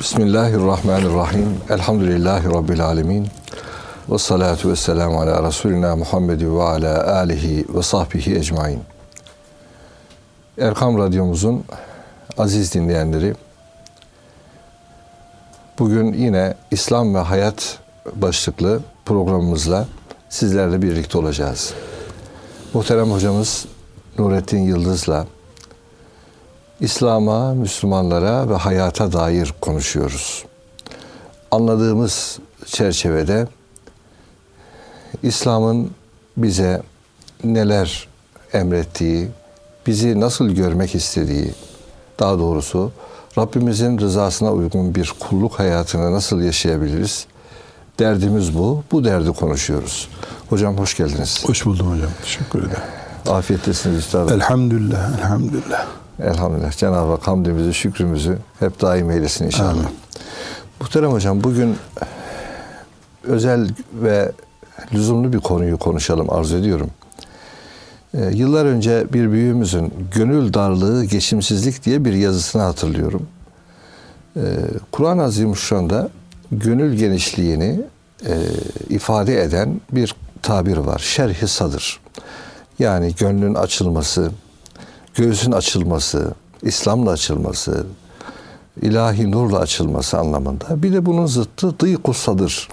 Bismillahirrahmanirrahim. Elhamdülillahi Rabbil alemin. Ve salatu ve selamu ala Resulina Muhammedi ve ala alihi ve sahbihi ecmain. Erkam Radyomuzun aziz dinleyenleri, bugün yine İslam ve Hayat başlıklı programımızla sizlerle birlikte olacağız. Muhterem hocamız Nurettin Yıldız'la İslam'a, Müslümanlara ve hayata dair konuşuyoruz. Anladığımız çerçevede İslam'ın bize neler emrettiği, bizi nasıl görmek istediği, daha doğrusu Rabbimizin rızasına uygun bir kulluk hayatını nasıl yaşayabiliriz? Derdimiz bu. Bu derdi konuşuyoruz. Hocam hoş geldiniz. Hoş buldum hocam. Teşekkür ederim. Afiyettesiniz üstadım. Elhamdülillah, elhamdülillah. Elhamdülillah. Cenab-ı Hak hamdimizi, şükrümüzü hep daim eylesin inşallah. Amin. Muhterem hocam bugün özel ve lüzumlu bir konuyu konuşalım arzu ediyorum. Ee, yıllar önce bir büyüğümüzün gönül darlığı, geçimsizlik diye bir yazısını hatırlıyorum. Ee, Kur'an-ı Azimuşşan'da gönül genişliğini e, ifade eden bir tabir var. Şerh-i sadır. Yani gönlün açılması, göğsün açılması, İslam'la açılması, ilahi nurla açılması anlamında. Bir de bunun zıttı dıyku sadır.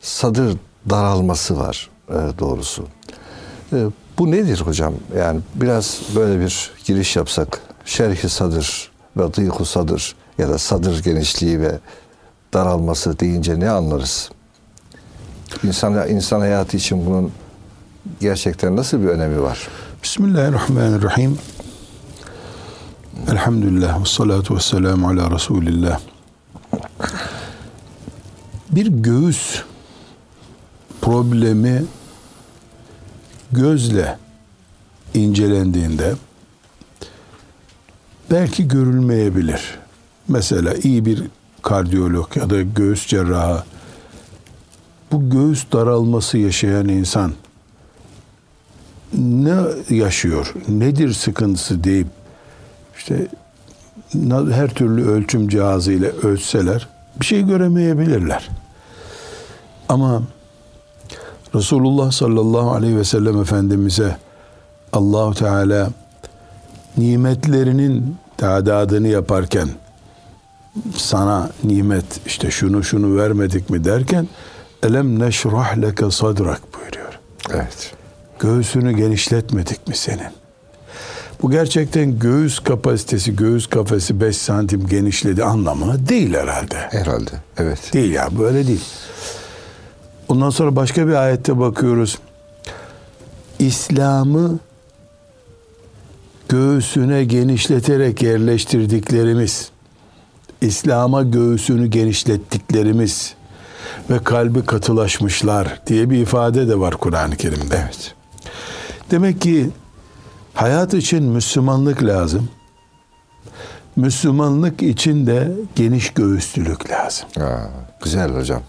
Sadır daralması var e, doğrusu. E, bu nedir hocam? Yani biraz böyle bir giriş yapsak. Şerhi sadır ve dıyku sadır ya da sadır genişliği ve daralması deyince ne anlarız? İnsan, insan hayatı için bunun gerçekten nasıl bir önemi var? Bismillahirrahmanirrahim. Elhamdülillah ve salatu ve selamu ala Resulillah. Bir göğüs problemi gözle incelendiğinde belki görülmeyebilir. Mesela iyi bir kardiyolog ya da göğüs cerrahı bu göğüs daralması yaşayan insan ne yaşıyor, nedir sıkıntısı deyip işte her türlü ölçüm cihazıyla ölçseler bir şey göremeyebilirler. Ama Resulullah sallallahu aleyhi ve sellem Efendimiz'e Allahu Teala nimetlerinin tadadını yaparken sana nimet işte şunu şunu vermedik mi derken elem neşrah leke sadrak buyuruyor. Evet. Göğsünü genişletmedik mi senin? Bu gerçekten göğüs kapasitesi, göğüs kafesi 5 santim genişledi anlamına değil herhalde. Herhalde. Evet. Değil ya böyle değil. Ondan sonra başka bir ayette bakıyoruz. İslam'ı göğsüne genişleterek yerleştirdiklerimiz, İslam'a göğsünü genişlettiklerimiz ve kalbi katılaşmışlar diye bir ifade de var Kur'an-ı Kerim'de. Evet. Demek ki hayat için Müslümanlık lazım. Müslümanlık için de geniş göğüslülük lazım. Aa, güzel hocam.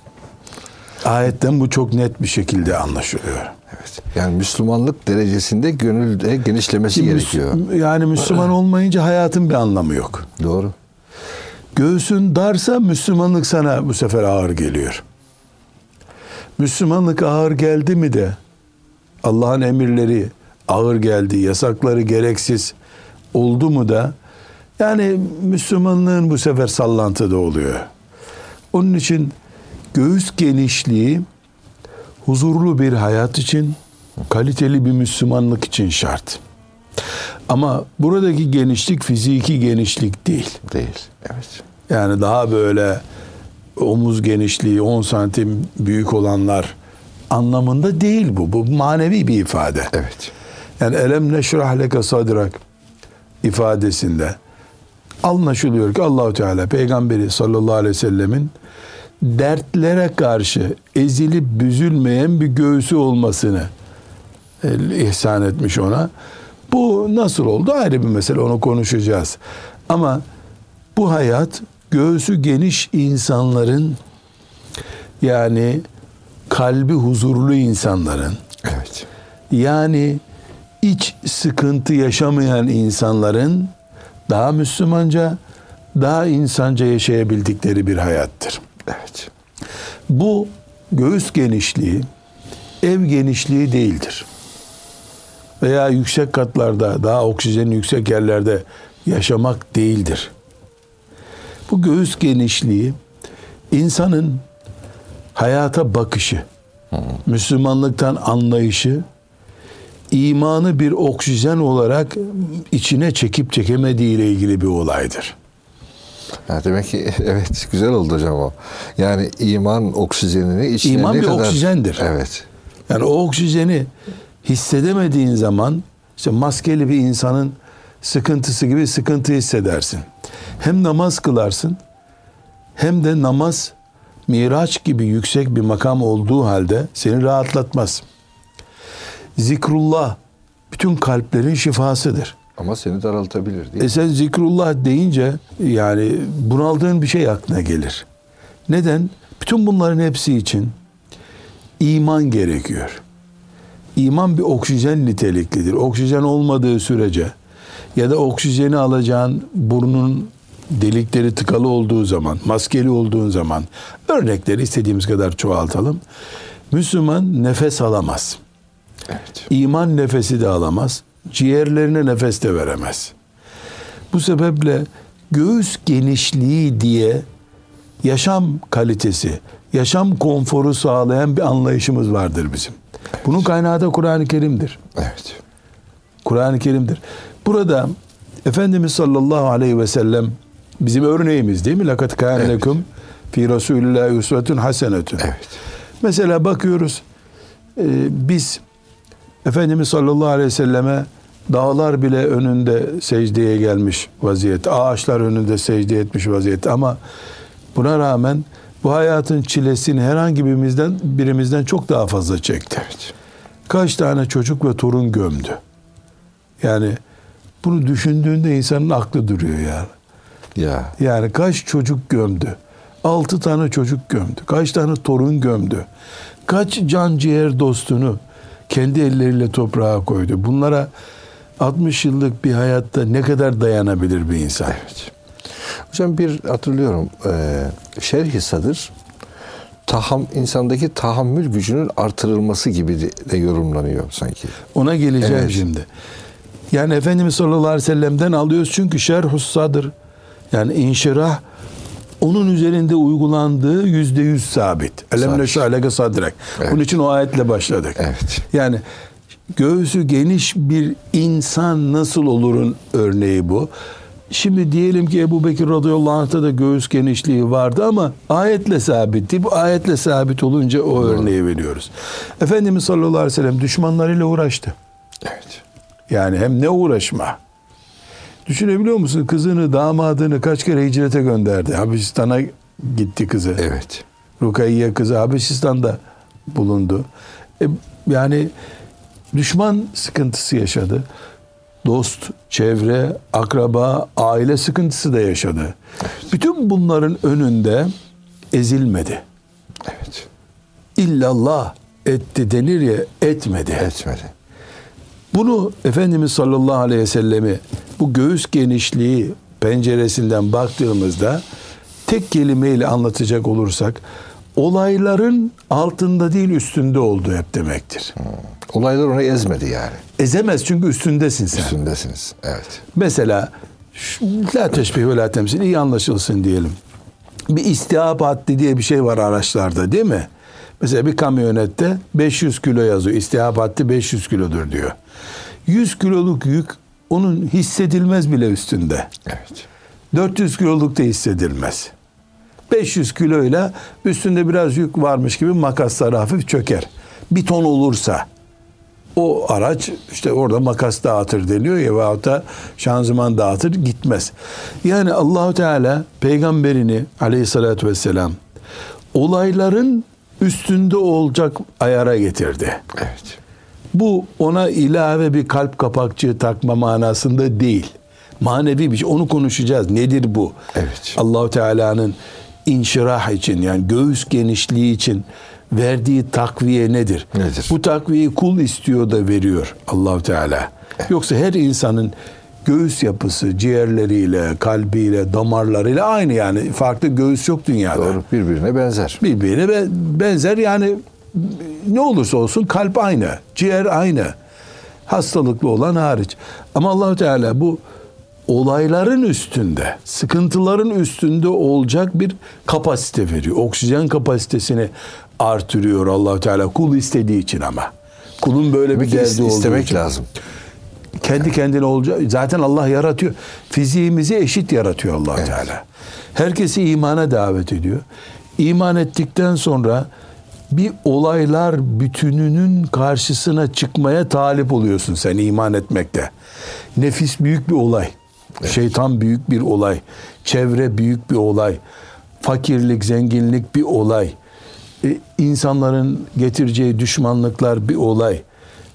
Ayetten bu çok net bir şekilde anlaşılıyor. Evet. Yani Müslümanlık derecesinde gönülde genişlemesi Müs- gerekiyor. Yani Müslüman olmayınca hayatın bir anlamı yok. Doğru. Göğsün darsa Müslümanlık sana bu sefer ağır geliyor. Müslümanlık ağır geldi mi de Allah'ın emirleri ağır geldi, yasakları gereksiz oldu mu da yani Müslümanlığın bu sefer sallantıda oluyor. Onun için göğüs genişliği huzurlu bir hayat için, kaliteli bir Müslümanlık için şart. Ama buradaki genişlik fiziki genişlik değil. Değil. Evet. Yani daha böyle omuz genişliği 10 santim büyük olanlar anlamında değil bu. Bu manevi bir ifade. Evet. Yani elem neşrah leke sadrak ifadesinde anlaşılıyor ki Allahu Teala peygamberi sallallahu aleyhi ve sellemin dertlere karşı ezilip büzülmeyen bir göğsü olmasını e, ihsan etmiş ona. Bu nasıl oldu ayrı bir mesele onu konuşacağız. Ama bu hayat göğsü geniş insanların yani kalbi huzurlu insanların Evet. yani iç sıkıntı yaşamayan insanların daha Müslümanca, daha insanca yaşayabildikleri bir hayattır. Evet. Bu göğüs genişliği ev genişliği değildir. Veya yüksek katlarda, daha oksijenin yüksek yerlerde yaşamak değildir. Bu göğüs genişliği insanın hayata bakışı, Müslümanlıktan anlayışı, imanı bir oksijen olarak içine çekip çekemediği ile ilgili bir olaydır. Ha, demek ki evet güzel oldu hocam o. Yani iman oksijenini içine İman ne bir kadar... oksijendir. Evet. Yani o oksijeni hissedemediğin zaman işte maskeli bir insanın sıkıntısı gibi sıkıntı hissedersin. Hem namaz kılarsın hem de namaz miraç gibi yüksek bir makam olduğu halde seni rahatlatmaz. Zikrullah bütün kalplerin şifasıdır. Ama seni daraltabilir değil mi? E sen zikrullah deyince yani bunaldığın bir şey aklına gelir. Neden? Bütün bunların hepsi için iman gerekiyor. İman bir oksijen niteliklidir. Oksijen olmadığı sürece ya da oksijeni alacağın burnun delikleri tıkalı olduğu zaman, maskeli olduğun zaman örnekleri istediğimiz kadar çoğaltalım. Müslüman nefes alamaz. Evet. İman nefesi de alamaz. Ciğerlerine nefes de veremez. Bu sebeple göğüs genişliği diye yaşam kalitesi, yaşam konforu sağlayan bir anlayışımız vardır bizim. Bunun kaynağı da Kur'an-ı Kerim'dir. Evet. Kur'an-ı Kerim'dir. Burada Efendimiz sallallahu aleyhi ve sellem bizim örneğimiz değil mi? Lakat kâne Evet. lekum fi Resulillah usvetun hasenetun. Evet. Mesela bakıyoruz e, biz Efendimiz sallallahu aleyhi ve selleme dağlar bile önünde secdeye gelmiş vaziyette. Ağaçlar önünde secde etmiş vaziyette ama buna rağmen bu hayatın çilesini herhangi birimizden birimizden çok daha fazla çekti. Evet. Kaç tane çocuk ve torun gömdü. Yani bunu düşündüğünde insanın aklı duruyor yani. Ya. Yani kaç çocuk gömdü? Altı tane çocuk gömdü. Kaç tane torun gömdü? Kaç can ciğer dostunu kendi elleriyle toprağa koydu? Bunlara 60 yıllık bir hayatta ne kadar dayanabilir bir insan? Evet. Hocam bir hatırlıyorum e, şerh sadır taham insandaki tahammül gücünün artırılması gibi de, yorumlanıyor sanki. Ona geleceğim Evet. şimdi. Yani Efendimiz sallallahu aleyhi ve sellem'den alıyoruz çünkü şerhus sadır yani inşirah onun üzerinde uygulandığı yüzde yüz sabit. Elem Sabit. neşrah leke sadrek. Evet. Bunun için o ayetle başladık. Evet. Yani göğsü geniş bir insan nasıl olurun örneği bu. Şimdi diyelim ki Ebu Bekir radıyallahu anh'ta da göğüs genişliği vardı ama ayetle sabitti. Bu ayetle sabit olunca o örneği veriyoruz. Efendimiz sallallahu aleyhi ve sellem düşmanlarıyla uğraştı. Evet. Yani hem ne uğraşma. Düşünebiliyor musun? Kızını, damadını kaç kere hicrete gönderdi. Habeşistan'a gitti kızı. Evet. Rukayye kızı Habeşistan'da bulundu. E, yani düşman sıkıntısı yaşadı. Dost, çevre, akraba, aile sıkıntısı da yaşadı. Bütün bunların önünde ezilmedi. Evet. İllallah etti denir ya etmedi. Etmedi. Bunu Efendimiz sallallahu aleyhi ve sellemi bu göğüs genişliği penceresinden baktığımızda tek kelimeyle anlatacak olursak olayların altında değil üstünde oldu hep demektir. Olaylar onu ezmedi yani. Ezemez çünkü üstündesin sen. Üstündesiniz. Evet. Mesela la teşbih ve la temsil iyi anlaşılsın diyelim. Bir istihap haddi diye bir şey var araçlarda değil mi? Mesela bir kamyonette 500 kilo yazıyor. İstihap haddi 500 kilodur diyor. 100 kiloluk yük onun hissedilmez bile üstünde. Evet. 400 kiloluk da hissedilmez. 500 kiloyla üstünde biraz yük varmış gibi makasları hafif çöker. Bir ton olursa o araç işte orada makas dağıtır deniyor ya veyahut da şanzıman dağıtır gitmez. Yani Allahu Teala peygamberini aleyhissalatü vesselam olayların üstünde olacak ayara getirdi. Evet. Bu ona ilave bir kalp kapakçığı takma manasında değil. Manevi bir şey. Onu konuşacağız. Nedir bu? Evet. Allahu Teala'nın inşirah için yani göğüs genişliği için verdiği takviye nedir? Nedir? Bu takviyeyi kul istiyor da veriyor Allahu Teala. Yoksa her insanın göğüs yapısı ciğerleriyle, kalbiyle, damarlarıyla aynı yani. Farklı göğüs yok dünyada. Doğru. Birbirine benzer. Birbirine be- benzer yani ne olursa olsun kalp aynı, ciğer aynı. Hastalıklı olan hariç. Ama Allahu Teala bu olayların üstünde, sıkıntıların üstünde olacak bir kapasite veriyor. Oksijen kapasitesini artırıyor Allahu Teala kul istediği için ama. Kulun böyle bir derdi olduğu istemek için. lazım. Kendi kendine olacak. Zaten Allah yaratıyor. Fiziğimizi eşit yaratıyor allah Teala. Herkesi imana davet ediyor. İman ettikten sonra bir olaylar bütününün karşısına çıkmaya talip oluyorsun sen iman etmekte. Nefis büyük bir olay. Şeytan büyük bir olay. Çevre büyük bir olay. Fakirlik, zenginlik bir olay. E, insanların getireceği düşmanlıklar bir olay.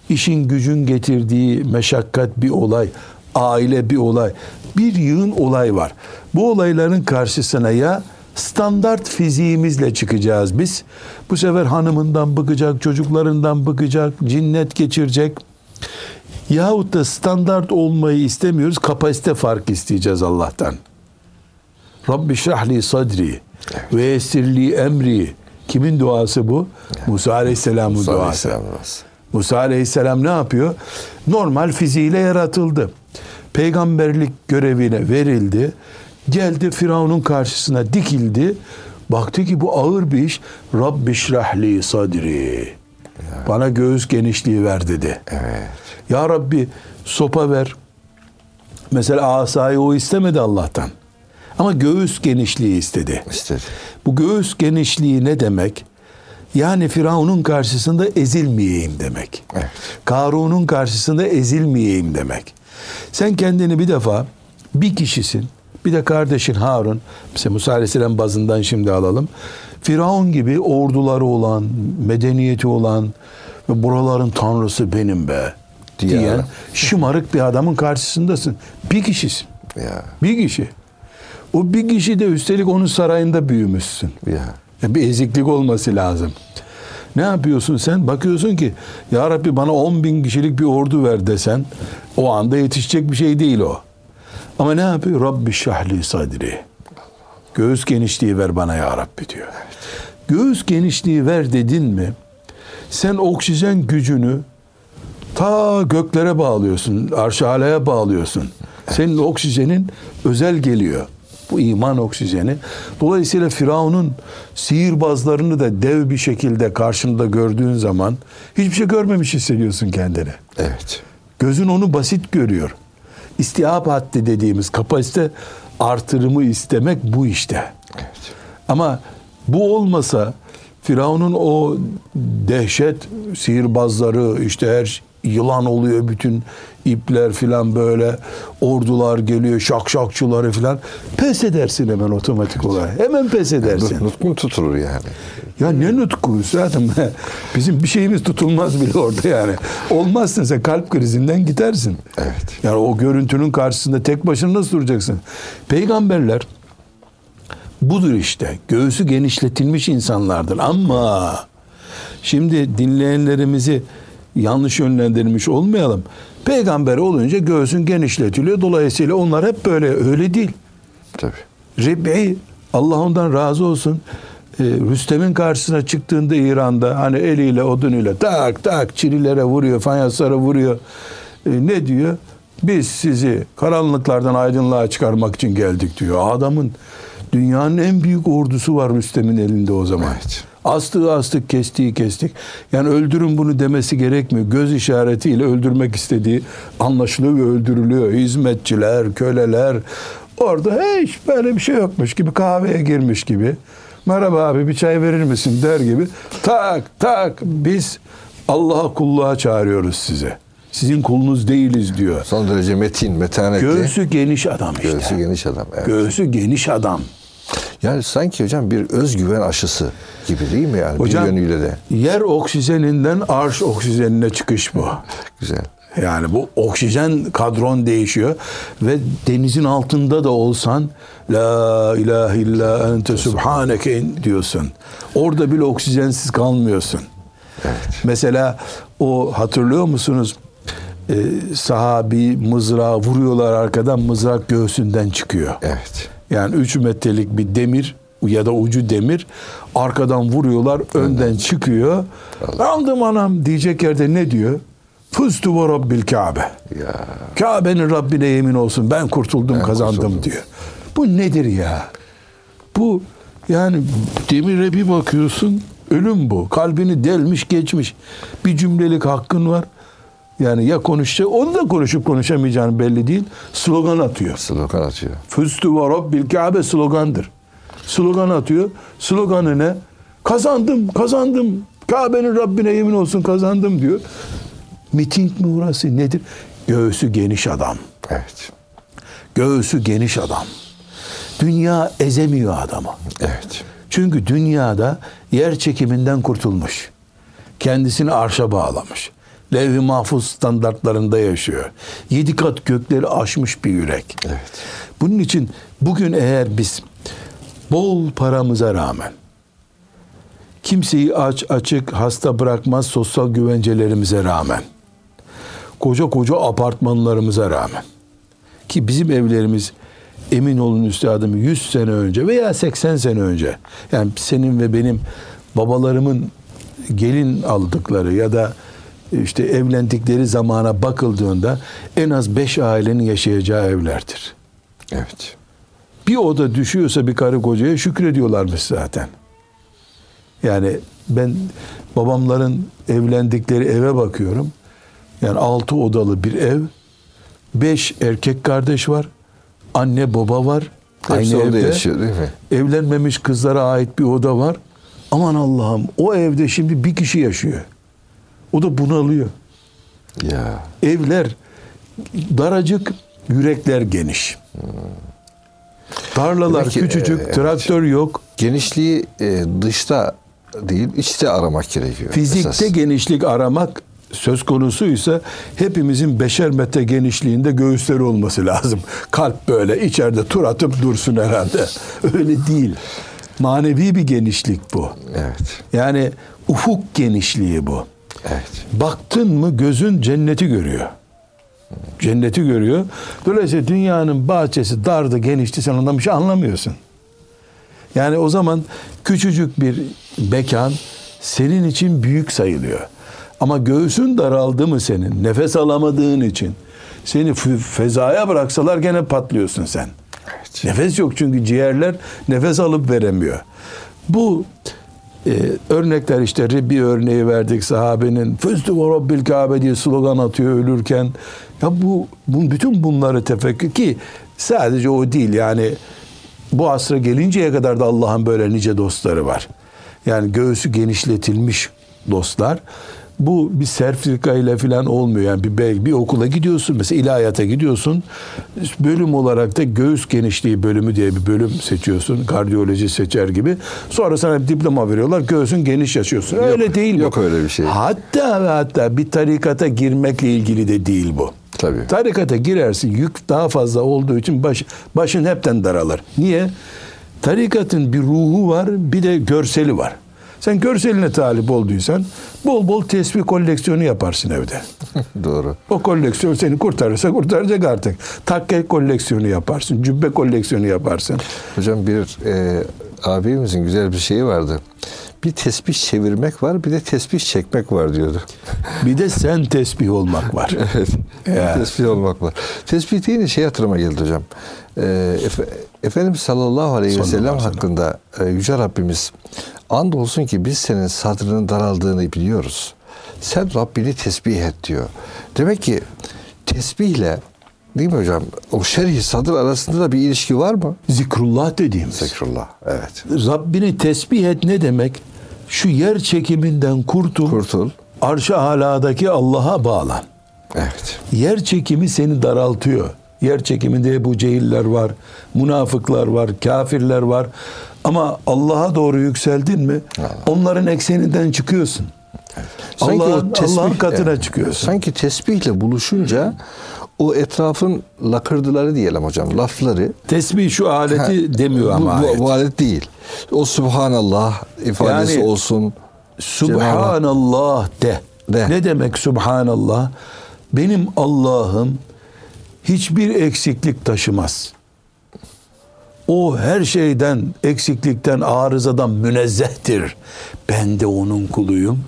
İşin gücün getirdiği meşakkat bir olay. Aile bir olay. Bir yığın olay var. Bu olayların karşısına ya standart fiziğimizle çıkacağız biz. Bu sefer hanımından bıkacak, çocuklarından bıkacak, cinnet geçirecek. Yahut da standart olmayı istemiyoruz, kapasite fark isteyeceğiz Allah'tan. Rabbi şrahli sadri ve yessirli emri. Kimin duası bu? Musa Aleyhisselam'ın Musa duası. Aleyhisselam. Musa Aleyhisselam ne yapıyor? Normal fiziğiyle yaratıldı. Peygamberlik görevine verildi. Geldi Firavun'un karşısına dikildi. Baktı ki bu ağır bir iş. Rabbi şrahli sadri. Bana göğüs genişliği ver dedi. Evet. Ya Rabbi sopa ver. Mesela asayı o istemedi Allah'tan. Ama göğüs genişliği istedi. İstedi. Bu göğüs genişliği ne demek? Yani Firavun'un karşısında ezilmeyeyim demek. Evet. Karun'un karşısında ezilmeyeyim demek. Sen kendini bir defa bir kişisin. Bir de kardeşin Harun. Mesela Musa Aleyhisselam bazından şimdi alalım. Firavun gibi orduları olan, medeniyeti olan ve buraların tanrısı benim be Diyen adam. şımarık bir adamın karşısındasın. Bir kişisin. Ya. Bir kişi. O bir kişi de üstelik onun sarayında büyümüşsün. Ya. Ya Bir eziklik olması lazım. Ne yapıyorsun sen? Bakıyorsun ki Ya Rabbi bana 10 bin kişilik bir ordu ver desen o anda yetişecek bir şey değil o. Ama ne yapıyor? Rabbi şahli sadri. Göğüs genişliği ver bana ya Rabbi diyor. Göğüs genişliği ver dedin mi sen oksijen gücünü ta göklere bağlıyorsun, arşaleye bağlıyorsun. Senin oksijenin özel geliyor. Bu iman oksijeni. Dolayısıyla Firavun'un sihirbazlarını da dev bir şekilde karşında gördüğün zaman hiçbir şey görmemiş hissediyorsun kendini. Evet. Gözün onu basit görüyor. İstihap haddi dediğimiz kapasite artırımı istemek bu işte. Evet. Ama bu olmasa Firavun'un o dehşet sihirbazları işte her yılan oluyor bütün ipler filan böyle ordular geliyor şakşakçıları filan pes edersin hemen otomatik olarak. Hemen pes edersin. Nutkun tutulur yani. Ya ne nutku zaten bizim bir şeyimiz tutulmaz bile orada yani. Olmazsın sen kalp krizinden gidersin. Evet. Yani o görüntünün karşısında tek başına nasıl duracaksın? Peygamberler budur işte. Göğsü genişletilmiş insanlardır ama şimdi dinleyenlerimizi yanlış yönlendirmiş olmayalım. Peygamber olunca göğsün genişletiliyor. Dolayısıyla onlar hep böyle öyle değil. Tabii. Rib'i Allah ondan razı olsun. Ee, Rüstem'in karşısına çıktığında İran'da hani eliyle odunuyla tak tak çirilere vuruyor, fayanslara vuruyor. Ee, ne diyor? Biz sizi karanlıklardan aydınlığa çıkarmak için geldik diyor. Adamın dünyanın en büyük ordusu var Rüstem'in elinde o zaman. Evet. Astığı astık, kestiği kestik. Yani öldürün bunu demesi gerekmiyor. Göz işaretiyle öldürmek istediği anlaşılıyor ve öldürülüyor. Hizmetçiler, köleler. Orada hiç böyle bir şey yokmuş gibi kahveye girmiş gibi. Merhaba abi bir çay verir misin der gibi. Tak tak biz Allah'a kulluğa çağırıyoruz size. Sizin kulunuz değiliz diyor. Son derece metin, metanetli. Göğsü geniş adam işte. Göğsü geniş adam. Evet. Göğsü geniş adam. Yani sanki hocam bir özgüven aşısı gibi değil mi yani Hocam bir yönüyle de. yer oksijeninden arş oksijenine çıkış bu. Güzel. Yani bu oksijen kadron değişiyor ve denizin altında da olsan la ilahe illa ente subhaneke diyorsun. Orada bile oksijensiz kalmıyorsun. Mesela o hatırlıyor musunuz? e, sahabi mızrağı vuruyorlar arkadan mızrak göğsünden çıkıyor. Evet. Yani 3 metrelik bir demir ya da ucu demir arkadan vuruyorlar önden çıkıyor. Aldım anam diyecek yerde ne diyor? Fıstu ve Rabbil Kabe. Kabe'nin Rabbine yemin olsun ben kurtuldum Ben kazandım kurtuldum. diyor. Bu nedir ya? Bu yani demire bir bakıyorsun ölüm bu. Kalbini delmiş geçmiş. Bir cümlelik hakkın var. Yani ya konuşacak onu da konuşup konuşamayacağını belli değil. Slogan atıyor. slogan atıyor. Füstü ve Rabbil Kabe slogandır. Slogan atıyor. Sloganı ne? Kazandım, kazandım. Kabe'nin Rabbine yemin olsun kazandım diyor. Miting mi burası nedir? Göğsü geniş adam. Evet. Göğsü geniş adam. Dünya ezemiyor adamı. Evet. Çünkü dünyada yer çekiminden kurtulmuş. Kendisini arşa bağlamış. Levh-i mahfuz standartlarında yaşıyor. Yedi kat gökleri aşmış bir yürek. Evet. Bunun için bugün eğer biz bol paramıza rağmen kimseyi aç açık hasta bırakmaz sosyal güvencelerimize rağmen koca koca apartmanlarımıza rağmen ki bizim evlerimiz emin olun üstadım 100 sene önce veya 80 sene önce yani senin ve benim babalarımın gelin aldıkları ya da işte evlendikleri zamana bakıldığında en az 5 ailenin yaşayacağı evlerdir. Evet. Bir oda düşüyorsa bir karı kocaya şükrediyorlarmış zaten. Yani ben babamların evlendikleri eve bakıyorum. Yani altı odalı bir ev. Beş erkek kardeş var. Anne baba var. Hepsi Aynı evde. yaşıyor değil mi? Evlenmemiş kızlara ait bir oda var. Aman Allah'ım o evde şimdi bir kişi yaşıyor. O da bunalıyor. Ya. Evler daracık, yürekler geniş. Tarlalar Demek ki, küçücük, e, evet. traktör yok. Genişliği e, dışta değil, içte aramak gerekiyor. Fizikte esas. genişlik aramak söz konusuysa hepimizin beşer metre genişliğinde göğüsleri olması lazım. Kalp böyle içeride tur atıp dursun herhalde. Öyle değil. Manevi bir genişlik bu. Evet. Yani ufuk genişliği bu. Evet. Baktın mı gözün cenneti görüyor. Cenneti görüyor. Dolayısıyla dünyanın bahçesi dardı, genişti sen ondan bir şey anlamıyorsun. Yani o zaman küçücük bir mekan senin için büyük sayılıyor. Ama göğsün daraldı mı senin, nefes alamadığın için seni fezaya bıraksalar gene patlıyorsun sen. Evet. Nefes yok çünkü ciğerler nefes alıp veremiyor. Bu e, örnekler işte bir örneği verdik sahabenin Füzdü ve Rabbil Kabe diye slogan atıyor ölürken. Ya bu, bu bütün bunları tefekkür ki sadece o değil yani bu asra gelinceye kadar da Allah'ın böyle nice dostları var. Yani göğsü genişletilmiş dostlar. Bu bir sertifika ile falan olmuyor. Yani bir, bir okula gidiyorsun mesela ilahiyata gidiyorsun. Bölüm olarak da göğüs genişliği bölümü diye bir bölüm seçiyorsun. Kardiyoloji seçer gibi. Sonra sana bir diploma veriyorlar. Göğsün geniş yaşıyorsun. Öyle değil bu. yok öyle bir şey. Hatta ve hatta bir tarikata girmekle ilgili de değil bu. Tabii. Tarikata girersin yük daha fazla olduğu için baş, başın hepten daralır. Niye? Tarikatın bir ruhu var bir de görseli var. Sen görseline talip olduysan bol bol tesbih koleksiyonu yaparsın evde. Doğru. O koleksiyon seni kurtarırsa kurtaracak artık. Takke koleksiyonu yaparsın, cübbe koleksiyonu yaparsın. Hocam bir e, abimizin güzel bir şeyi vardı. Bir tesbih çevirmek var, bir de tesbih çekmek var diyordu. Bir de sen tesbih olmak var. evet. Ya. Tesbih olmak var. Tesbih deyince şey hatırıma geldi hocam. Ee, Efe- Efendimiz sallallahu aleyhi ve Sallallahu sellem aleyhi ve sellem. hakkında e, Yüce Rabbimiz and olsun ki biz senin sadrının daraldığını biliyoruz. Sen Rabbini tesbih et diyor. Demek ki tesbihle değil mi hocam? O şerhi sadır arasında da bir ilişki var mı? Zikrullah dediğimiz. Zekrullah. Evet. Rabbini tesbih et ne demek? Şu yer çekiminden kurtul. Kurtul. Arş-ı aladaki Allah'a bağlan. Evet. Yer çekimi seni daraltıyor. Yer çekiminde Ebu Cehiller var, münafıklar var, kafirler var. Ama Allah'a doğru yükseldin mi onların ekseninden çıkıyorsun. Allah'ın, Allah'ın katına Evet. çıkıyorsun. Sanki tesbihle buluşunca o etrafın lakırdıları diyelim hocam, lafları Tesbih şu aleti demiyor ama bu, bu, bu alet değil. O Subhanallah ifadesi Yani- olsun. Subhanallah de. De. Ne demek Subhanallah? Benim Allah'ım hiçbir eksiklik taşımaz. O her şeyden, eksiklikten, arızadan münezzehtir. Ben de onun kuluyum.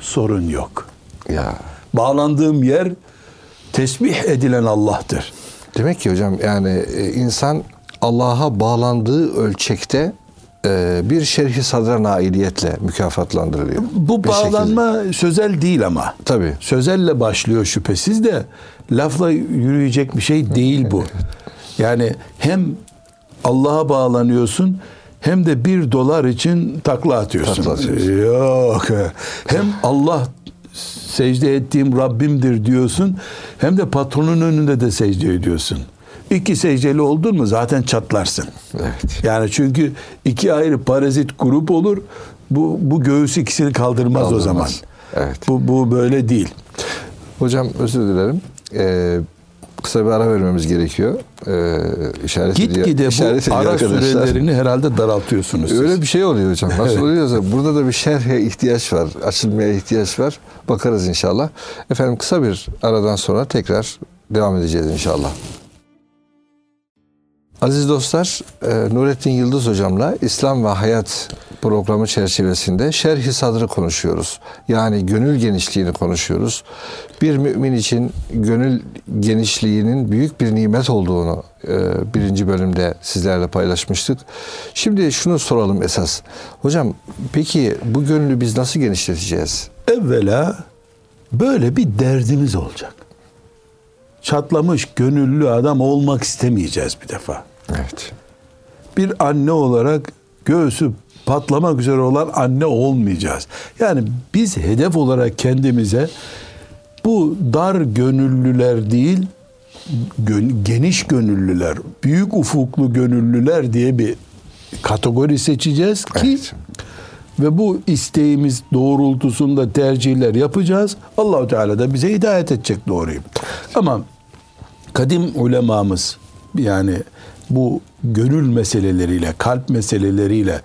Sorun yok. Ya Bağlandığım yer tesbih edilen Allah'tır. demek ki hocam yani e, insan Allah'a bağlandığı ölçekte e, bir şerhi sadra nailiyetle mükafatlandırılıyor. Bu Bir bağlanma sözel değil ama. şekilde. Tabii. Sözelle başlıyor şüphesiz de lafla yürüyecek bir şey değil bu. Yani hem Allah'a bağlanıyorsun hem de bir dolar için takla atıyorsun. Takla atıyorsun. Yok. Hem Allah secde ettiğim Rabbimdir diyorsun hem de patronun önünde de secde ediyorsun. İki secdeli oldun mu zaten çatlarsın. Evet. Yani çünkü iki ayrı parazit grup olur. Bu bu göğüs ikisini kaldırmaz, o Kaldırmaz. zaman. Evet. Bu bu böyle değil. Hocam özür dilerim. Ee, kısa bir ara vermemiz gerekiyor. Ee, işaret ediyor. Gitgide işaret bu ara arkadaşlar. sürelerini herhalde daraltıyorsunuz. siz. Öyle bir şey oluyor hocam. Nasıl Evet. oluyorsa burada da bir şerhe ihtiyaç var. Açılmaya ihtiyaç var. Bakarız inşallah. Efendim kısa bir aradan sonra tekrar devam edeceğiz inşallah. Aziz dostlar, e, Nurettin Yıldız hocamla İslam ve Hayat programı çerçevesinde şerhi sadrı konuşuyoruz. Yani gönül genişliğini konuşuyoruz. Bir mümin için gönül genişliğinin büyük bir nimet olduğunu e, birinci bölümde sizlerle paylaşmıştık. Şimdi şunu soralım esas. Hocam peki bu gönlü biz nasıl genişleteceğiz? Evvela böyle bir derdimiz olacak. Çatlamış gönüllü adam olmak istemeyeceğiz bir defa. Evet. Bir anne olarak göğsü patlamak üzere olan anne olmayacağız. Yani biz hedef olarak kendimize bu dar gönüllüler değil, geniş gönüllüler, büyük ufuklu gönüllüler diye bir kategori seçeceğiz ki Evet. ve bu isteğimiz doğrultusunda tercihler yapacağız. Allahu Teala da bize hidayet edecek doğruyu. Ama kadim ulemamız yani bu gönül meseleleriyle, kalp meseleleriyle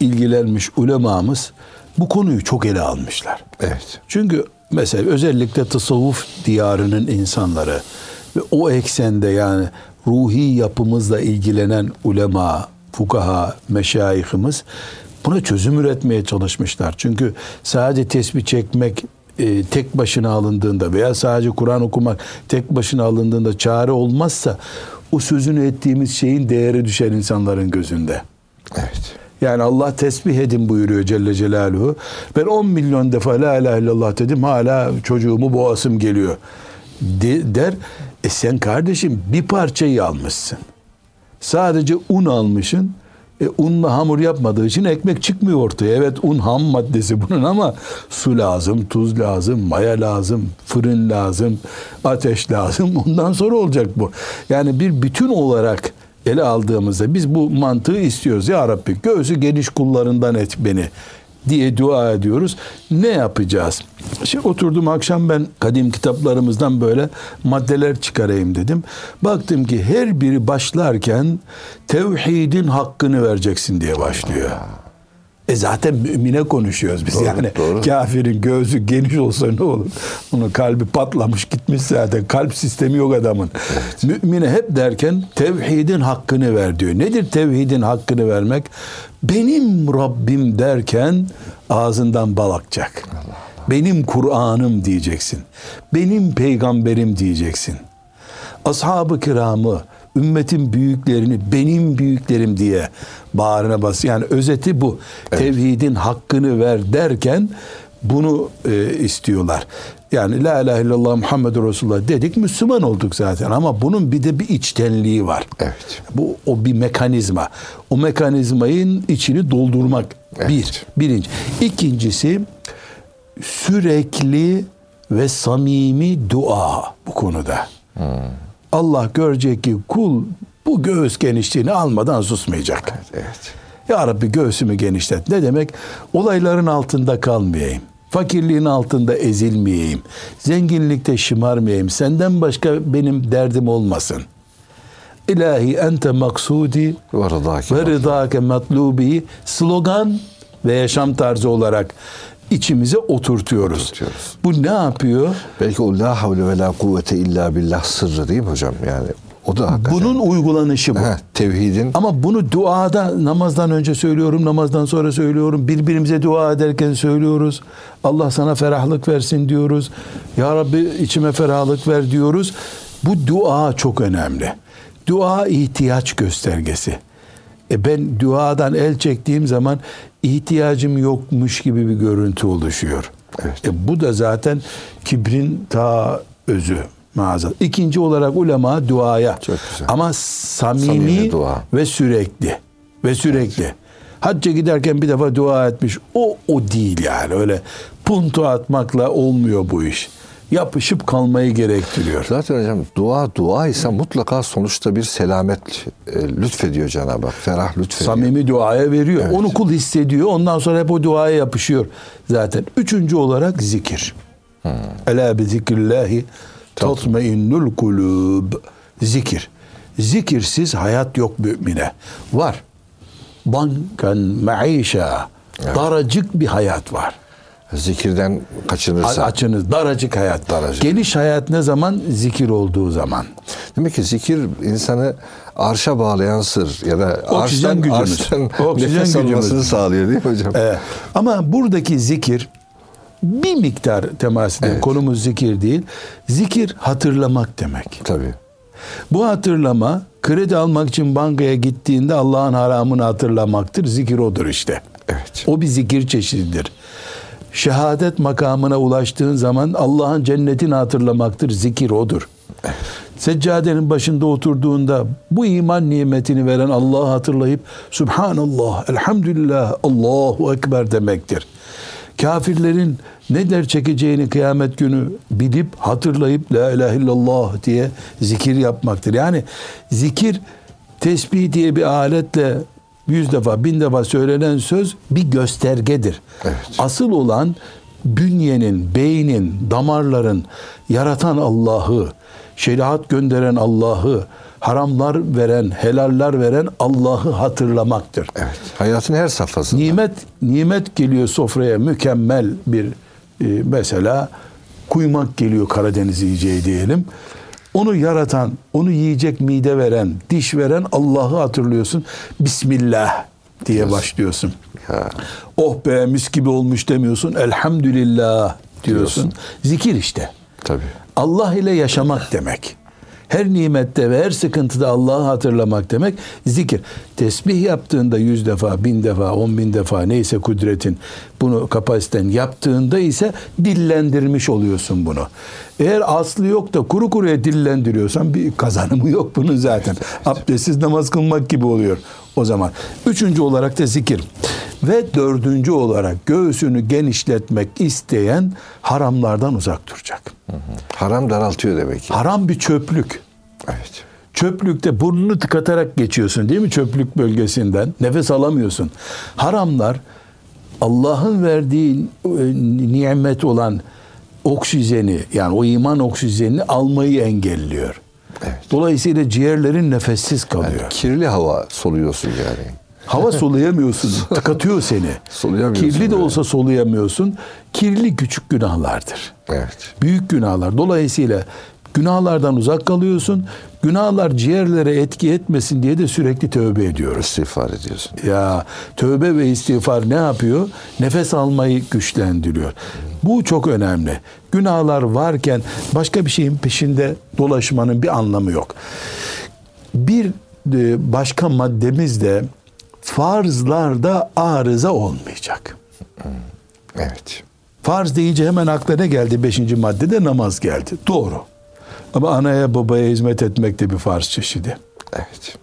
ilgilenmiş ulemamız bu konuyu çok ele almışlar. Evet. Çünkü mesela özellikle tasavvuf diyarının insanları ve o eksende yani ruhi yapımızla ilgilenen ulema, fukaha, meşayihimiz buna çözüm üretmeye çalışmışlar. Çünkü sadece tesbih çekmek e, tek başına alındığında veya sadece Kur'an okumak tek başına alındığında çare olmazsa o sözünü ettiğimiz şeyin değeri düşer insanların gözünde. Evet. Yani Allah tesbih edin buyuruyor Celle Celaluhu. Ben 10 milyon defa la ilahe illallah dedim hala çocuğumu boğasım geliyor de- der. E sen kardeşim bir parçayı almışsın. Sadece un almışsın. E, unla hamur yapmadığı için ekmek çıkmıyor ortaya. Evet un ham maddesi bunun ama su lazım, tuz lazım, maya lazım, fırın lazım, ateş lazım. Ondan sonra olacak bu. Yani bir bütün olarak ele aldığımızda biz bu mantığı istiyoruz. Ya Rabbi göğsü geniş kullarından et beni diye dua ediyoruz. Ne yapacağız? Şimdi oturdum akşam ben kadim kitaplarımızdan böyle maddeler çıkarayım dedim. Baktım ki her biri başlarken tevhidin hakkını vereceksin diye başlıyor. E zaten mümine konuşuyoruz biz Doğru, yani. doğru. Kafirin gözü geniş olsa ne olur? Onun kalbi patlamış gitmiş zaten. Kalp sistemi yok adamın. Mümine hep derken tevhidin hakkını ver diyor. Nedir tevhidin hakkını vermek? Benim Rabbim derken ağzından bal akacak. Benim Kur'an'ım diyeceksin. Benim peygamberim diyeceksin. Ashab-ı kiramı, ümmetin büyüklerini benim büyüklerim diye bağrına bas. Yani özeti bu. Tevhidin hakkını ver derken bunu e, istiyorlar. Yani la ilahe illallah Muhammedur Resulullah dedik Müslüman olduk zaten ama bunun bir de bir içtenliği var. Evet. Bu o bir mekanizma. O mekanizmayın içini doldurmak Evet. bir. Birinci. İkincisi sürekli ve samimi dua bu konuda. Allah görecek ki kul bu göğüs genişliğini almadan susmayacak. Evet. Ya Rabbi göğsümü genişlet. Ne demek? Olayların altında kalmayayım. Fakirliğin altında ezilmeyeyim. Zenginlikte şımarmayayım. Senden başka benim derdim olmasın. İlahi ente maksudi ve rıdake matlubi slogan ve yaşam tarzı olarak içimize oturtuyoruz. Oturtuyoruz. Bu ne yapıyor? Belki o la havle ve la kuvvete illa billah sırrı değil mi hocam? Yani o da hakikaten. Bunun uygulanışı bu. Heh, tevhidin Ama bunu duada namazdan önce söylüyorum, namazdan sonra söylüyorum. Birbirimize dua ederken söylüyoruz. Allah sana ferahlık versin diyoruz. Ya Rabbi içime ferahlık ver diyoruz. Bu dua çok önemli. Dua ihtiyaç göstergesi. E ben duadan el çektiğim zaman ihtiyacım yokmuş gibi bir görüntü oluşuyor. Evet. E bu da zaten kibrin ta özü maazallah. İkinci olarak ulema duaya. Çok güzel. Ama samimi, Samimi dua. ve sürekli ve sürekli. Hacca giderken bir defa dua etmiş. O o değil yani öyle punto atmakla olmuyor bu iş. Yapışıp kalmayı gerektiriyor. Zaten hocam dua dua ise mutlaka sonuçta bir selamet e, lütfediyor Cenab-ı Hak. Ferah lütfediyor. Samimi duaya veriyor. Evet. Onu kul hissediyor. Ondan sonra hep o duaya yapışıyor zaten. Üçüncü olarak zikir. Ela bi zikrillahi tatmainnul kulub. Zikir. Zikirsiz hayat yok mümine. Var. Bankan maişa. Daracık bir hayat var. Zikirden kaçınırsa. Açınız daracık hayat. Daracık. Geniş hayat ne zaman? Zikir olduğu zaman. Demek ki zikir insanı arşa bağlayan sır ya da Oksijen arştan, gücümüz. arştan Oksijen nefes gücümüz. almasını sağlıyor değil mi hocam? Ee, ama buradaki zikir bir miktar temas ediyor. Evet. Konumuz zikir değil. Zikir hatırlamak demek. Tabii. Bu hatırlama kredi almak için bankaya gittiğinde Allah'ın haramını hatırlamaktır. Zikir odur işte. Evet. O bir zikir çeşididir. Şehadet makamına ulaştığın zaman Allah'ın cennetini hatırlamaktır. Zikir odur. Seccadenin başında oturduğunda bu iman nimetini veren Allah'ı hatırlayıp Subhanallah, Elhamdülillah, Allahu Ekber demektir. Kafirlerin ne der çekeceğini kıyamet günü bilip hatırlayıp La ilahe illallah diye zikir yapmaktır. Yani zikir tesbih diye bir aletle yüz defa bin defa söylenen söz bir göstergedir. Evet. Asıl olan bünyenin, beynin, damarların yaratan Allah'ı, şeriat gönderen Allah'ı, haramlar veren, helaller veren Allah'ı hatırlamaktır. Evet. Hayatın her safhasında. Nimet nimet geliyor sofraya mükemmel bir e, mesela kuymak geliyor Karadeniz yiyeceği diyelim. Onu yaratan, onu yiyecek mide veren, diş veren Allah'ı hatırlıyorsun. Bismillah diye başlıyorsun. Ya. Oh be mis gibi olmuş demiyorsun. Elhamdülillah diyorsun. Diyorsun. Zikir işte. Tabii. Allah ile yaşamak demek. Her nimette ve her sıkıntıda Allah'ı hatırlamak demek zikir. Tesbih yaptığında yüz defa, bin defa, on bin defa neyse kudretin bunu kapasiten yaptığında ise dillendirmiş oluyorsun bunu. Eğer aslı yok da kuru kuruya dillendiriyorsan bir kazanımı yok bunun zaten. Abdestsiz namaz kılmak gibi oluyor o zaman. Üçüncü olarak da zikir. Ve dördüncü olarak göğsünü genişletmek isteyen haramlardan uzak duracak. Haram daraltıyor demek ki. Haram bir çöplük. Evet. Çöplükte burnunu tıkatarak geçiyorsun değil mi çöplük bölgesinden? Nefes alamıyorsun. Haramlar Allah'ın verdiği e, nimet olan oksijeni yani o iman oksijenini almayı engelliyor. Evet. Dolayısıyla ciğerlerin nefessiz kalıyor. Yani kirli hava soluyorsun yani. Hava soluyamıyorsun. tıkatıyor seni. Soluyamıyorsun Kirli de böyle. olsa soluyamıyorsun. Kirli küçük günahlardır. Evet. Büyük günahlar. Dolayısıyla günahlardan uzak kalıyorsun. Günahlar ciğerlere etki etmesin diye de sürekli tövbe ediyoruz. İstiğfar ediyorsun. Ya tövbe ve istiğfar ne yapıyor? Nefes almayı güçlendiriyor. Bu çok önemli. Günahlar varken başka bir şeyin peşinde dolaşmanın bir anlamı yok. Bir e, başka maddemiz de farzlarda arıza olmayacak. Evet. Farz deyince hemen akla ne geldi? Beşinci maddede namaz geldi. Doğru. Ama anaya babaya hizmet etmek de bir farz çeşidi. Evet.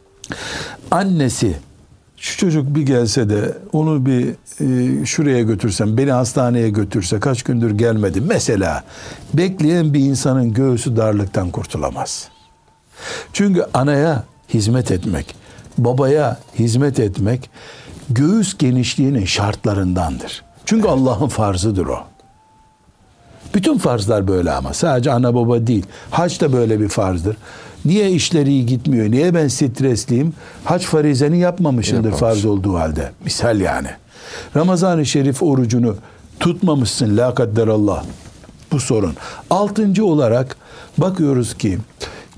Annesi şu çocuk bir gelse de onu bir e, şuraya götürsem, beni hastaneye götürse kaç gündür gelmedi. Mesela bekleyen bir insanın göğsü darlıktan kurtulamaz. Çünkü anaya hizmet etmek, babaya hizmet etmek göğüs genişliğinin şartlarındandır. Çünkü Allah'ın farzıdır o. Bütün farzlar böyle ama sadece ana baba değil. Hac da böyle bir farzdır. Niye işleri iyi gitmiyor? Niye ben stresliyim? Hac farizeni yapmamışımdır Yapmamış. farz olduğu halde. Misal yani. Ramazan-ı Şerif orucunu Tutmamışsın la kadderallah. Bu sorun. Altıncı olarak bakıyoruz ki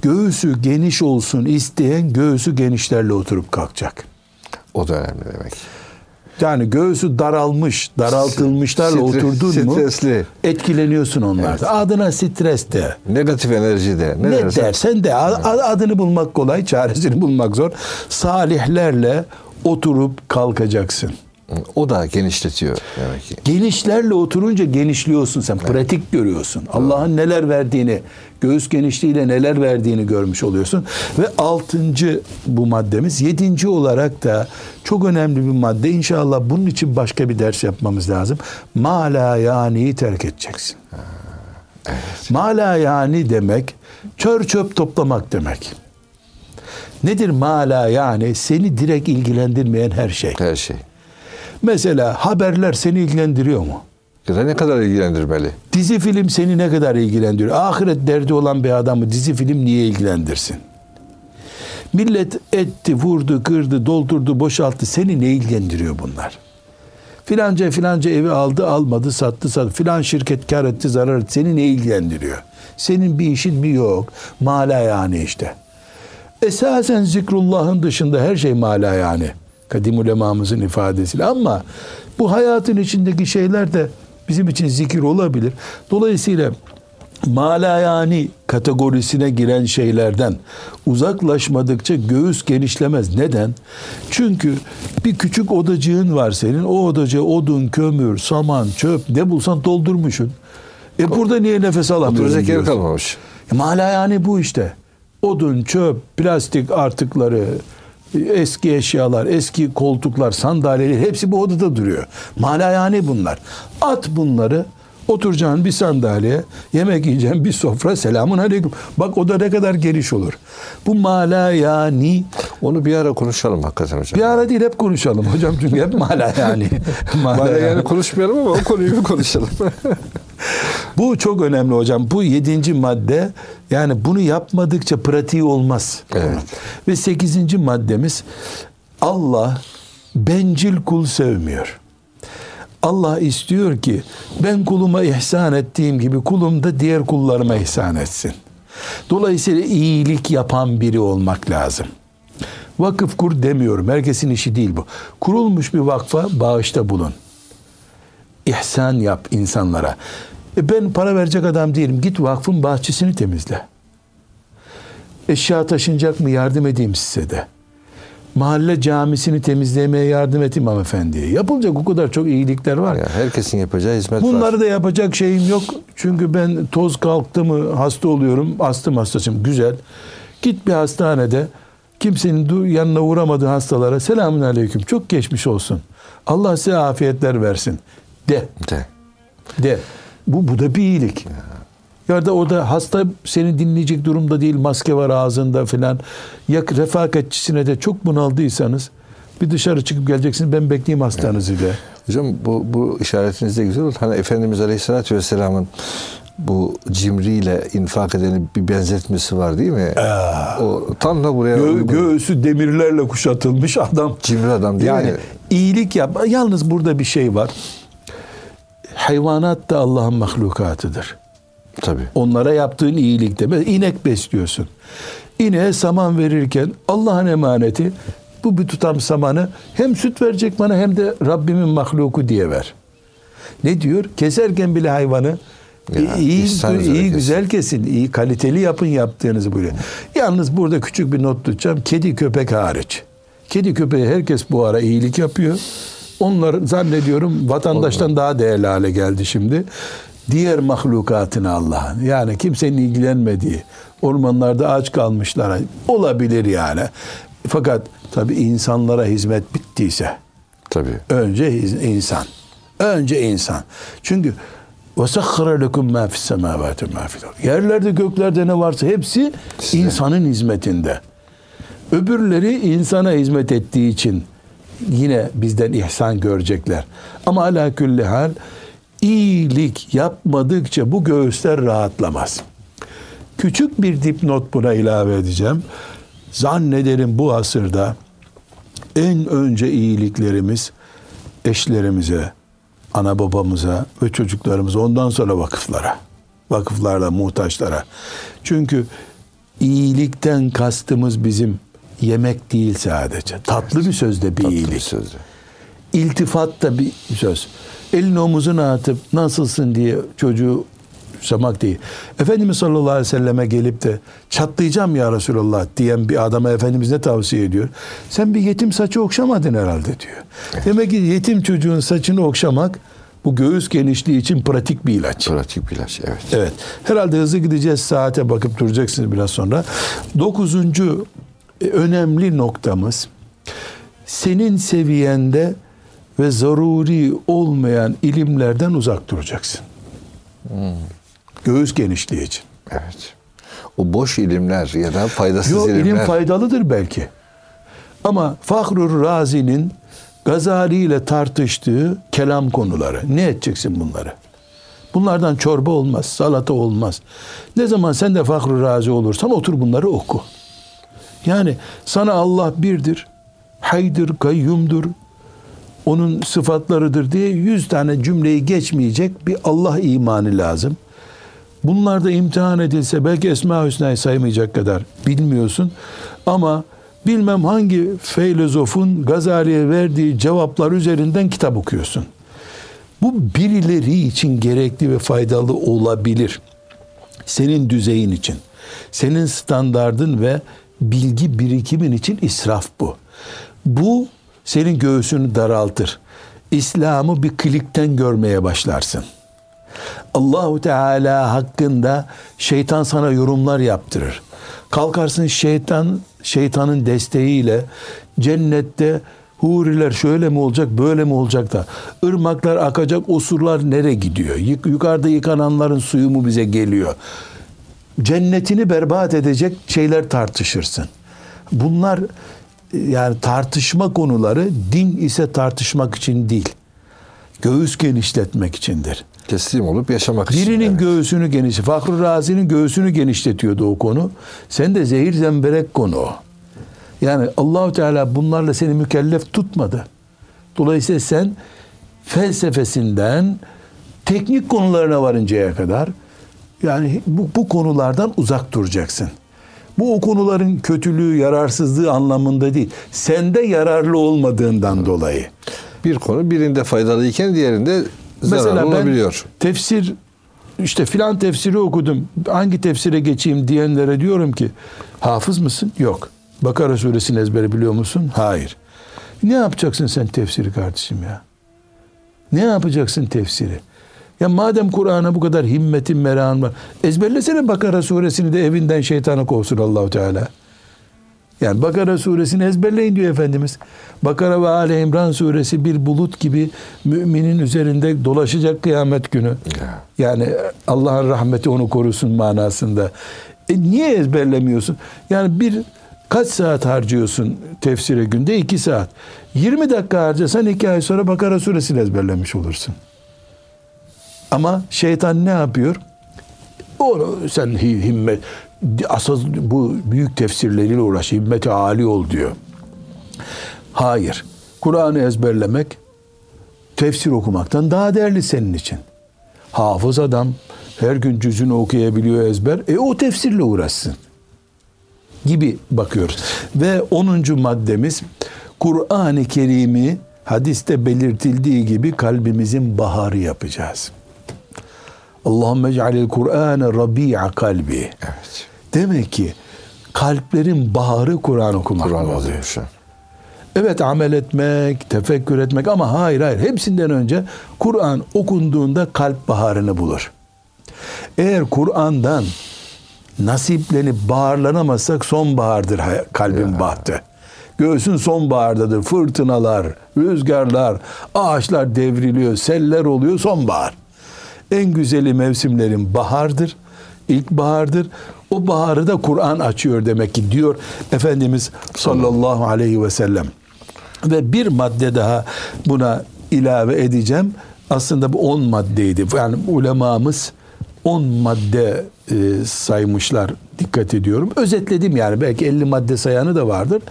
göğsü geniş olsun isteyen göğsü genişlerle oturup kalkacak. O da önemli demek. Yani göğsü daralmış, daraltılmışlarla Stre- oturdun mu stresli. etkileniyorsun onlardan. Adına stres de. Negatif enerji de. Ne, Ne dersen- dersen de A- adını bulmak kolay, çaresini bulmak zor. Salihlerle oturup kalkacaksın. O da genişletiyor demek ki. Genişlerle oturunca genişliyorsun sen. Pratik görüyorsun. Allah'ın neler verdiğini, göğüs genişliğiyle neler verdiğini görmüş oluyorsun. Ve altıncı bu maddemiz. Yedinci olarak da çok önemli bir madde. İnşallah bunun için başka bir ders yapmamız lazım. Mala yani'yi terk edeceksin. Mala yani demek çör çöp toplamak demek. Nedir mala yani? Seni direkt ilgilendirmeyen her şey. Her şey. Mesela haberler seni ilgilendiriyor mu? Ya ne kadar ilgilendirmeli? Dizi film seni ne kadar ilgilendiriyor? Ahiret derdi olan bir adamı dizi film niye ilgilendirsin? Millet etti, vurdu, kırdı, doldurdu, boşalttı. Seni ne ilgilendiriyor bunlar? Filanca filanca evi aldı, almadı, sattı, sattı. Filan şirket kar etti, zarar etti. Seni ne ilgilendiriyor? Senin bir işin mi yok? Mala yani işte. Esasen zikrullahın dışında her şey mala yani. Kadim ulemamızın ifadesiyle ama bu hayatın içindeki şeyler de bizim için zikir olabilir. Dolayısıyla mala yani kategorisine giren şeylerden uzaklaşmadıkça göğüs genişlemez. Neden? Çünkü bir küçük odacığın var senin. O odacığa odun, kömür, saman, çöp ne bulsan doldurmuşsun. E burada niye nefes alamıyorsun? Oturacak yer kalmamış. E, Mala yani bu işte. Odun, çöp, plastik artıkları, eski eşyalar, eski koltuklar, sandalyeler hepsi bu odada duruyor. Mala yani bunlar. At bunları oturacağın bir sandalye, yemek yiyeceğin bir sofra, selamun aleyküm. Bak o da ne kadar geniş olur. Bu mala yani Onu bir ara konuşalım hakikaten hocam. bir ara değil hep konuşalım hocam çünkü hep mala yani. Mala Bana yani. yani konuşmayalım ama o konuyu bir konuşalım. Bu çok önemli hocam. Bu yedinci madde yani bunu yapmadıkça pratiği olmaz. Evet. Ve sekizinci maddemiz Allah bencil kul sevmiyor. Allah istiyor ki ben kuluma ihsan ettiğim gibi kulum da diğer kullarıma ihsan etsin. Dolayısıyla iyilik yapan biri olmak lazım. Vakıf kur demiyorum. Herkesin işi değil bu. Kurulmuş bir vakfa bağışta bulun ihsan yap insanlara. E ben para verecek adam değilim. Git vakfın bahçesini temizle. Eşya taşınacak mı yardım edeyim size de. Mahalle camisini temizlemeye yardım edeyim hanımefendiye. Yapılacak o kadar çok iyilikler var. ya herkesin yapacağı hizmet var. Bunları da yapacak şeyim yok. Çünkü ben toz kalktı mı hasta oluyorum. Astım hastasıyım. Güzel. Git bir hastanede kimsenin yanına uğramadığı hastalara selamun aleyküm çok geçmiş olsun. Allah size afiyetler versin. De. De. De. Bu, bu da bir iyilik. Ya da o da hasta seni dinleyecek durumda değil. Maske var ağzında filan. Ya refakatçisine de çok bunaldıysanız bir dışarı çıkıp geleceksiniz. Ben bekleyeyim hastanızı de. Hocam bu, bu işaretiniz de güzel oldu. Hani Efendimiz Aleyhisselatü Vesselam'ın bu cimriyle infak edeni bir benzetmesi var değil mi? O tam da buraya Gö- uygun. göğsü demirlerle kuşatılmış adam. Cimri adam değil yani mi? iyilik yap. Yalnız burada bir şey var. Hayvanat da Allah'ın mahlukatıdır. Tabii. Onlara yaptığın iyilik de. İnek besliyorsun. İneğe saman verirken Allah'ın emaneti bu bir tutam samanı hem süt verecek bana hem de Rabbimin mahluku diye ver. Ne diyor? Keserken bile hayvanı Ya, iyi, iyi güzel kesin, iyi kaliteli yapın yaptığınızı buyuruyor. Yalnız burada küçük bir not tutacağım. Kedi köpek hariç. Kedi köpeğe herkes bu ara iyilik yapıyor Onlar zannediyorum vatandaştan daha değerli hale geldi şimdi. Diğer mahlukatını Allah'ın yani kimsenin ilgilenmediği ormanlarda aç kalmışlara olabilir yani. Fakat tabi insanlara hizmet bittiyse Tabii. önce hiz- insan. Önce insan. Çünkü وَسَخَّرَ لَكُمْ مَا فِي السَّمَاوَاتِ مَا فِي الْأَرْضِ Yerlerde göklerde ne varsa hepsi Size. insanın hizmetinde. Öbürleri insana hizmet ettiği için yine bizden ihsan görecekler. Ama ala külli hal iyilik yapmadıkça bu göğüsler rahatlamaz. Küçük bir dipnot buna ilave edeceğim. Zannederim bu asırda en önce iyiliklerimiz eşlerimize, ana babamıza ve çocuklarımıza ondan sonra vakıflara. Vakıflarla muhtaçlara. Çünkü iyilikten kastımız bizim yemek değil sadece. Tatlı bir sözde bir Tatlı iyilik. bir sözü. İltifat da bir söz. Elini omuzuna atıp nasılsın diye çocuğu samak değil. Efendimiz sallallahu aleyhi ve selleme gelip de çatlayacağım ya Resulallah diyen bir adama Efendimiz ne tavsiye ediyor? Sen bir yetim saçı okşamadın herhalde diyor. Demek ki yetim çocuğun saçını okşamak bu göğüs genişliği için pratik bir ilaç. Pratik bir ilaç. Evet. Evet. Herhalde hızlı gideceğiz. Saate bakıp duracaksınız biraz sonra. Dokuzuncu önemli noktamız senin seviyende ve zaruri olmayan ilimlerden uzak duracaksın. Göğüs genişliği için. Evet. O boş ilimler ya da faydasız Yok ilimler. ilim faydalıdır belki. Ama Fahrur Razi'nin Gazali ile tartıştığı kelam konuları. Ne edeceksin bunları? Bunlardan çorba olmaz, salata olmaz. Ne zaman sen de Fahrur Razi olursan otur bunları oku. Yani sana Allah birdir, haydır, kayyumdur, onun sıfatlarıdır diye yüz tane cümleyi geçmeyecek bir Allah imanı lazım. Bunlar da imtihan edilse belki Esma Hüsna'yı saymayacak kadar bilmiyorsun. Ama bilmem hangi filozofun Gazali'ye verdiği cevaplar üzerinden kitap okuyorsun. Bu birileri için gerekli ve faydalı olabilir. Senin düzeyin için. Senin standardın ve bilgi birikimin için israf bu. Bu senin göğsünü daraltır. İslam'ı bir klikten görmeye başlarsın. Allahu Teala hakkında şeytan sana yorumlar yaptırır. Kalkarsın şeytan şeytanın desteğiyle cennette huriler şöyle mi olacak böyle mi olacak da ırmaklar akacak o surlar nereye gidiyor? Yuk- Yukarıda yıkananların suyu mu bize geliyor? Cennetini berbat edecek şeyler tartışırsın. Bunlar yani tartışma konuları din ise tartışmak için değil. Göğüs genişletmek içindir. Teslim olup yaşamak için. Birinin Evet. göğsünü geniş, Fakr Razi'nin göğsünü genişletiyordu o konu. Sen de zehir zemberek konu o. Yani Allahu Teala bunlarla seni mükellef tutmadı. Dolayısıyla sen felsefesinden teknik konularına varıncaya kadar yani bu, bu konulardan uzak duracaksın. Bu o konuların kötülüğü, yararsızlığı anlamında değil. Sende yararlı olmadığından dolayı. Bir konu birinde faydalıyken diğerinde zararlı Mesela ben olabiliyor. tefsir işte filan tefsiri okudum. Hangi tefsire geçeyim diyenlere diyorum ki hafız mısın? Yok. Bakara suresini ezbere biliyor musun? Hayır. Ne yapacaksın sen tefsiri kardeşim ya? Ne yapacaksın tefsiri? Ya madem Kur'an'a bu kadar himmetin, merakın var. Ezberlesene Bakara suresini de evinden şeytanı kovsun Allahu Teala. Yani Bakara suresini ezberleyin diyor Efendimiz. Bakara ve Ali İmran suresi bir bulut gibi müminin üzerinde dolaşacak kıyamet günü. Ya. Yani Allah'ın rahmeti onu korusun manasında. E niye ezberlemiyorsun? Yani bir kaç saat harcıyorsun tefsire günde? iki saat. 20 dakika harcasan iki ay sonra Bakara suresini ezberlemiş olursun. Ama şeytan ne yapıyor? Onu sen hi- himmet asıl bu büyük tefsirleriyle uğraş himmeti âli ol diyor. Hayır. Kur'an'ı ezberlemek tefsir okumaktan daha değerli senin için. Hafız adam her gün cüzünü okuyabiliyor ezber. E o tefsirle uğraşsın. Gibi bakıyoruz. Ve 10. maddemiz Kur'an-ı Kerim'i hadiste belirtildiği gibi kalbimizin baharı yapacağız. Allahümme ec'alil Kur'ane rabi'a kalbi. Evet. Demek ki kalplerin baharı Kur'an okumak Kur'an oluyor. Evet amel etmek, tefekkür etmek ama hayır hayır hepsinden önce Kur'an okunduğunda kalp baharını bulur. Eğer Kur'an'dan nasiplenip baharlanamazsak sonbahardır kalbin bahtı. Göğsün sonbahardadır. Fırtınalar, rüzgarlar, ağaçlar devriliyor, seller oluyor sonbahar. En güzeli mevsimlerin bahardır. İlkbahardır. O baharı da Kur'an açıyor demek ki diyor Efendimiz sallallahu aleyhi ve sellem. Ve bir madde daha buna ilave edeceğim. Aslında bu 10 maddeydi. Yani ulemamız 10 madde e, saymışlar dikkat ediyorum. Özetledim yani belki 50 madde sayanı da vardır.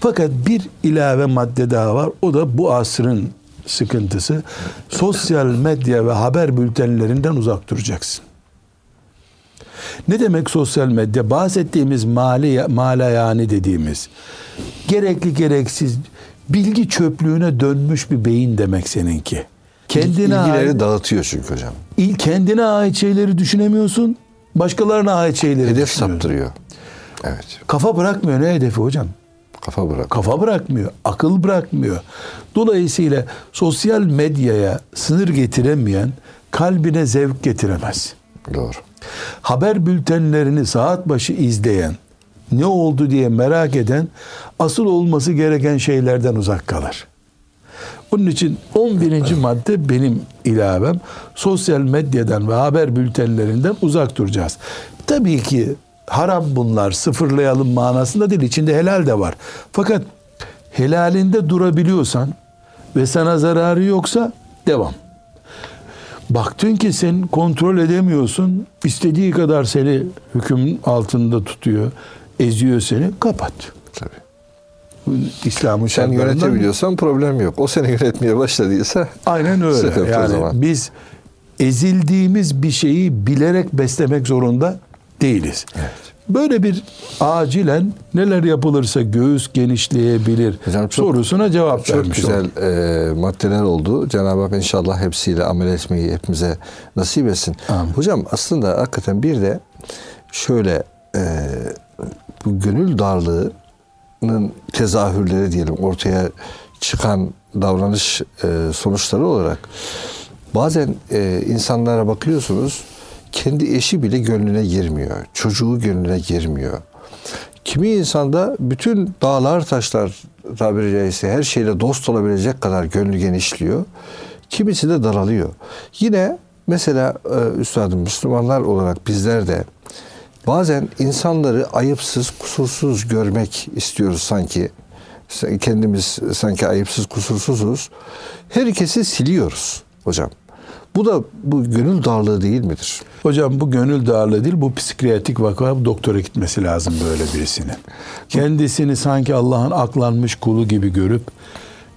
Fakat bir ilave madde daha var. O da bu asrın sıkıntısı sosyal medya ve haber bültenlerinden uzak duracaksın. Ne demek sosyal medya? Bahsettiğimiz mali, mala yani dediğimiz gerekli gereksiz bilgi çöplüğüne dönmüş bir beyin demek seninki. Kendine İlgileri ait, dağıtıyor çünkü hocam. il- kendine ait şeyleri düşünemiyorsun. Başkalarına ait şeyleri Hedef saptırıyor. Evet. Kafa bırakmıyor ne hedefi hocam? Kafa bırak. Kafa bırakmıyor, akıl bırakmıyor. Dolayısıyla sosyal medyaya sınır getiremeyen kalbine zevk getiremez. Doğru. Haber bültenlerini saat başı izleyen, ne oldu diye merak eden asıl olması gereken şeylerden uzak kalır. Onun için 11. madde benim ilavem sosyal medyadan ve haber bültenlerinden uzak duracağız. Tabii ki haram bunlar sıfırlayalım manasında değil içinde helal de var. Fakat helalinde durabiliyorsan ve sana zararı yoksa devam. Baktın ki sen kontrol edemiyorsun. istediği kadar seni hüküm altında tutuyor. Eziyor seni. Kapat. Tabii. İslam'ın Sen yönetebiliyorsan problem yok. O seni yönetmeye başladıysa Aynen öyle. Yani biz ezildiğimiz bir şeyi bilerek beslemek zorunda değiliz. Böyle bir acilen neler yapılırsa göğüs genişleyebilir Hocam çok- sorusuna cevap çok vermiş güzel olduk. e, maddeler oldu. Cenab-ı Hak inşallah hepsiyle amel etmeyi hepimize nasip etsin. Amin. Hocam aslında hakikaten bir de şöyle e, bu gönül darlığının tezahürleri diyelim ortaya çıkan davranış e, sonuçları olarak bazen e, insanlara bakıyorsunuz kendi eşi bile gönlüne girmiyor. Çocuğu gönlüne girmiyor. Kimi insanda bütün dağlar taşlar tabiri caizse her şeyle dost olabilecek kadar gönlü genişliyor. Kimisi de daralıyor. Yine mesela e, üstadım Müslümanlar olarak bizler de bazen insanları ayıpsız, kusursuz görmek istiyoruz sanki. Kendimiz sanki ayıpsız, kusursuzuz. Herkesi siliyoruz hocam. Bu da bu gönül darlığı değil midir? Hocam bu gönül darlığı değil bu psikiyatrik vaka doktora gitmesi lazım böyle birisinin. Kendisini sanki Allah'ın aklanmış kulu gibi görüp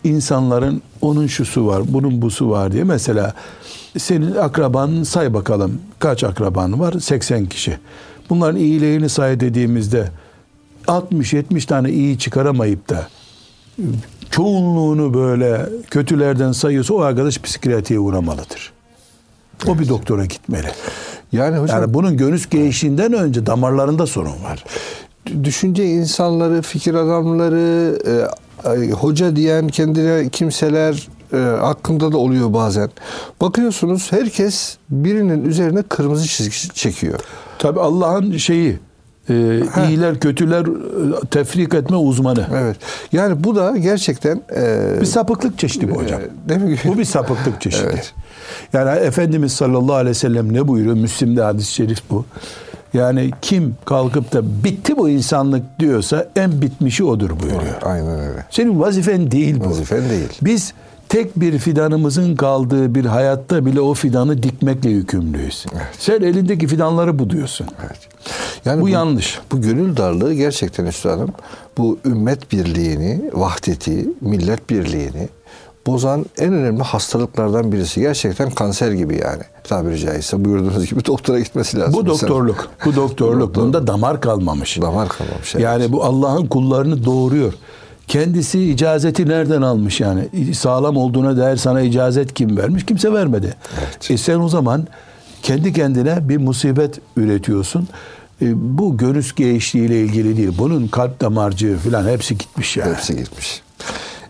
insanların onun şusu var, bunun busu var diye mesela senin akraban say bakalım kaç akraban var? 80 kişi. Bunların iyiliğini say dediğimizde 60-70 tane iyi çıkaramayıp da çoğunluğunu böyle kötülerden sayıyorsa o arkadaş psikiyatriye uğramalıdır. O bir doktora gitmeli. Yani hocam Yani bunun göğüs genişliğinden önce damarlarında sorun var. düşünce insanları, fikir adamları, e, e, hoca diyen kendine kimseler e, hakkında da oluyor bazen. Bakıyorsunuz herkes birinin üzerine kırmızı çizgi çekiyor. Tabi Allah'ın şeyi e, iyiler kötüler e, tefrik etme uzmanı. Evet. Yani bu da gerçekten e, Bir sapıklık çeşidi bu hocam. e, değil mi? Bu bir sapıklık çeşidi. Evet. Yani Efendimiz sallallahu aleyhi ve sellem ne buyuruyor? Müslim'de hadis-i şerif bu. Yani kim kalkıp da bitti bu insanlık diyorsa en bitmişi odur buyuruyor. Aynen öyle. Senin vazifen değil bu. Vazifen değil. Biz tek bir fidanımızın kaldığı bir hayatta bile o fidanı dikmekle yükümlüyüz. Sen elindeki fidanları buduyorsun. Evet. Yani Bu yanlış. Bu gönül darlığı gerçekten üstadım bu ümmet birliğini, vahdeti, millet birliğini bozan en önemli hastalıklardan birisi. Gerçekten kanser gibi yani tabiri caizse buyurduğunuz gibi doktora gitmesi lazım. Bu doktorluk. Bu doktorluk. Bunda damar kalmamış. Damar kalmamış. evet. Yani bu Allah'ın kullarını doğuruyor. Kendisi icazeti nereden almış yani? Sağlam olduğuna dair sana icazet kim vermiş? Kimse vermedi. Evet. E sen o zaman kendi kendine bir musibet üretiyorsun. E, bu göğüs genişliğiyle ilgili değil. Bunun kalp damarcığı falan hepsi gitmiş yani. Hepsi gitmiş.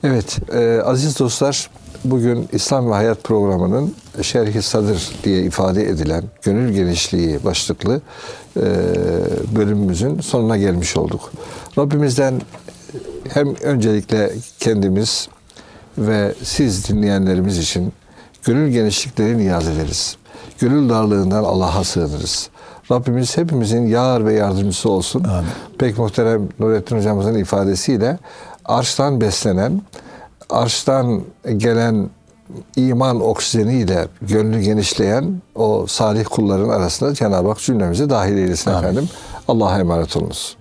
Evet, e, aziz dostlar, bugün İslam ve Hayat programının Şerhi Sadır diye ifade edilen gönül genişliği başlıklı e, bölümümüzün sonuna gelmiş olduk. Rabbimizden hem öncelikle kendimiz ve siz dinleyenlerimiz için gönül genişlikleri niyaz ederiz. Gönül darlığından Allah'a sığınırız. Rabbimiz hepimizin yar ve yardımcısı olsun. Amin. Pek muhterem Nurettin hocamızın ifadesiyle arştan beslenen, arştan gelen iman oksijeniyle gönlü genişleyen o salih kulların arasında Cenab-ı Hak cümlemizi dahil eylesin Amin. efendim. Allah'a emanet olunuz.